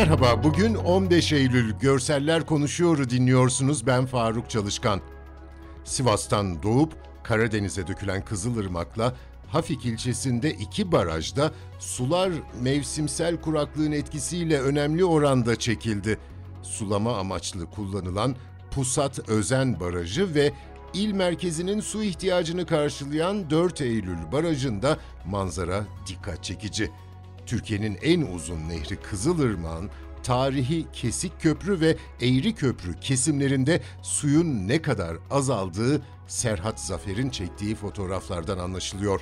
Merhaba, bugün 15 Eylül Görseller Konuşuyor'u dinliyorsunuz. Ben Faruk Çalışkan. Sivas'tan doğup Karadeniz'e dökülen Kızılırmak'la Hafik ilçesinde iki barajda sular mevsimsel kuraklığın etkisiyle önemli oranda çekildi. Sulama amaçlı kullanılan Pusat Özen Barajı ve il merkezinin su ihtiyacını karşılayan 4 Eylül Barajı'nda manzara dikkat çekici. Türkiye'nin en uzun nehri Kızılırmak'ın tarihi Kesik Köprü ve Eğri Köprü kesimlerinde suyun ne kadar azaldığı Serhat Zafer'in çektiği fotoğraflardan anlaşılıyor.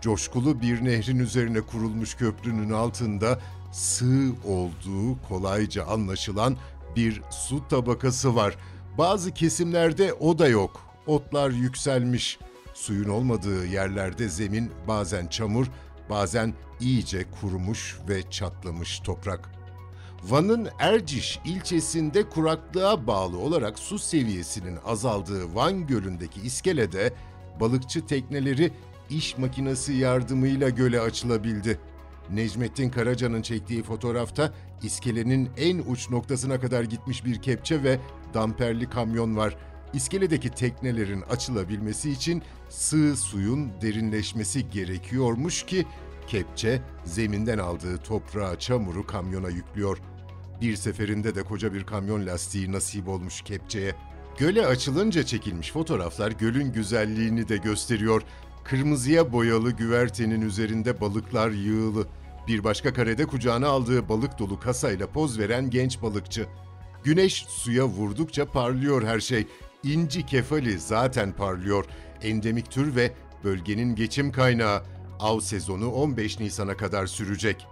Coşkulu bir nehrin üzerine kurulmuş köprünün altında sığ olduğu kolayca anlaşılan bir su tabakası var. Bazı kesimlerde o da yok. Otlar yükselmiş. Suyun olmadığı yerlerde zemin bazen çamur, bazen iyice kurumuş ve çatlamış toprak. Van'ın Erciş ilçesinde kuraklığa bağlı olarak su seviyesinin azaldığı Van Gölü'ndeki iskelede balıkçı tekneleri iş makinesi yardımıyla göle açılabildi. Necmettin Karaca'nın çektiği fotoğrafta iskelenin en uç noktasına kadar gitmiş bir kepçe ve damperli kamyon var. İskeledeki teknelerin açılabilmesi için sığ suyun derinleşmesi gerekiyormuş ki kepçe zeminden aldığı toprağı, çamuru kamyona yüklüyor. Bir seferinde de koca bir kamyon lastiği nasip olmuş kepçeye. Göle açılınca çekilmiş fotoğraflar gölün güzelliğini de gösteriyor. Kırmızıya boyalı güvertenin üzerinde balıklar yığılı. Bir başka karede kucağına aldığı balık dolu kasayla poz veren genç balıkçı. Güneş suya vurdukça parlıyor her şey. İnci kefali zaten parlıyor. Endemik tür ve bölgenin geçim kaynağı. Av sezonu 15 Nisan'a kadar sürecek.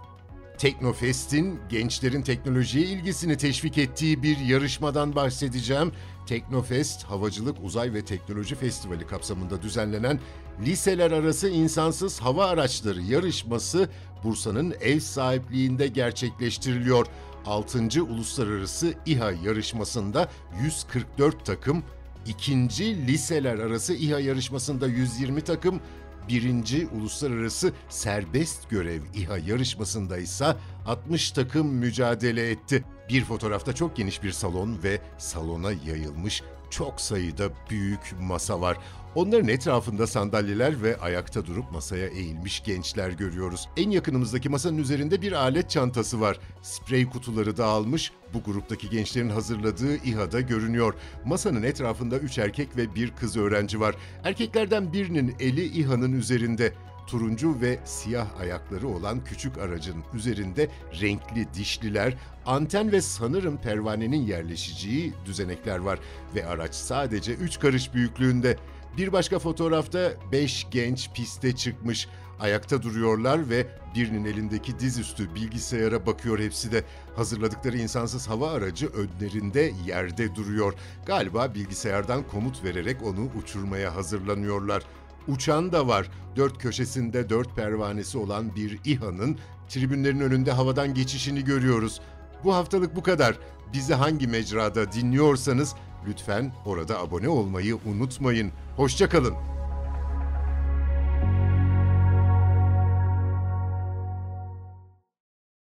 Teknofest'in gençlerin teknolojiye ilgisini teşvik ettiği bir yarışmadan bahsedeceğim. Teknofest, Havacılık, Uzay ve Teknoloji Festivali kapsamında düzenlenen liseler arası insansız hava araçları yarışması Bursa'nın ev sahipliğinde gerçekleştiriliyor. 6. Uluslararası İHA yarışmasında 144 takım, ikinci liseler arası İHA yarışmasında 120 takım, birinci uluslararası serbest görev İHA yarışmasında ise 60 takım mücadele etti. Bir fotoğrafta çok geniş bir salon ve salona yayılmış çok sayıda büyük masa var. Onların etrafında sandalyeler ve ayakta durup masaya eğilmiş gençler görüyoruz. En yakınımızdaki masanın üzerinde bir alet çantası var. Sprey kutuları dağılmış, bu gruptaki gençlerin hazırladığı İHA'da görünüyor. Masanın etrafında üç erkek ve bir kız öğrenci var. Erkeklerden birinin eli İHA'nın üzerinde turuncu ve siyah ayakları olan küçük aracın üzerinde renkli dişliler, anten ve sanırım pervanenin yerleşeceği düzenekler var ve araç sadece 3 karış büyüklüğünde. Bir başka fotoğrafta 5 genç piste çıkmış. Ayakta duruyorlar ve birinin elindeki dizüstü bilgisayara bakıyor hepsi de. Hazırladıkları insansız hava aracı önlerinde yerde duruyor. Galiba bilgisayardan komut vererek onu uçurmaya hazırlanıyorlar. Uçan da var. Dört köşesinde dört pervanesi olan bir İHA'nın tribünlerin önünde havadan geçişini görüyoruz. Bu haftalık bu kadar. Bizi hangi mecrada dinliyorsanız lütfen orada abone olmayı unutmayın. Hoşçakalın.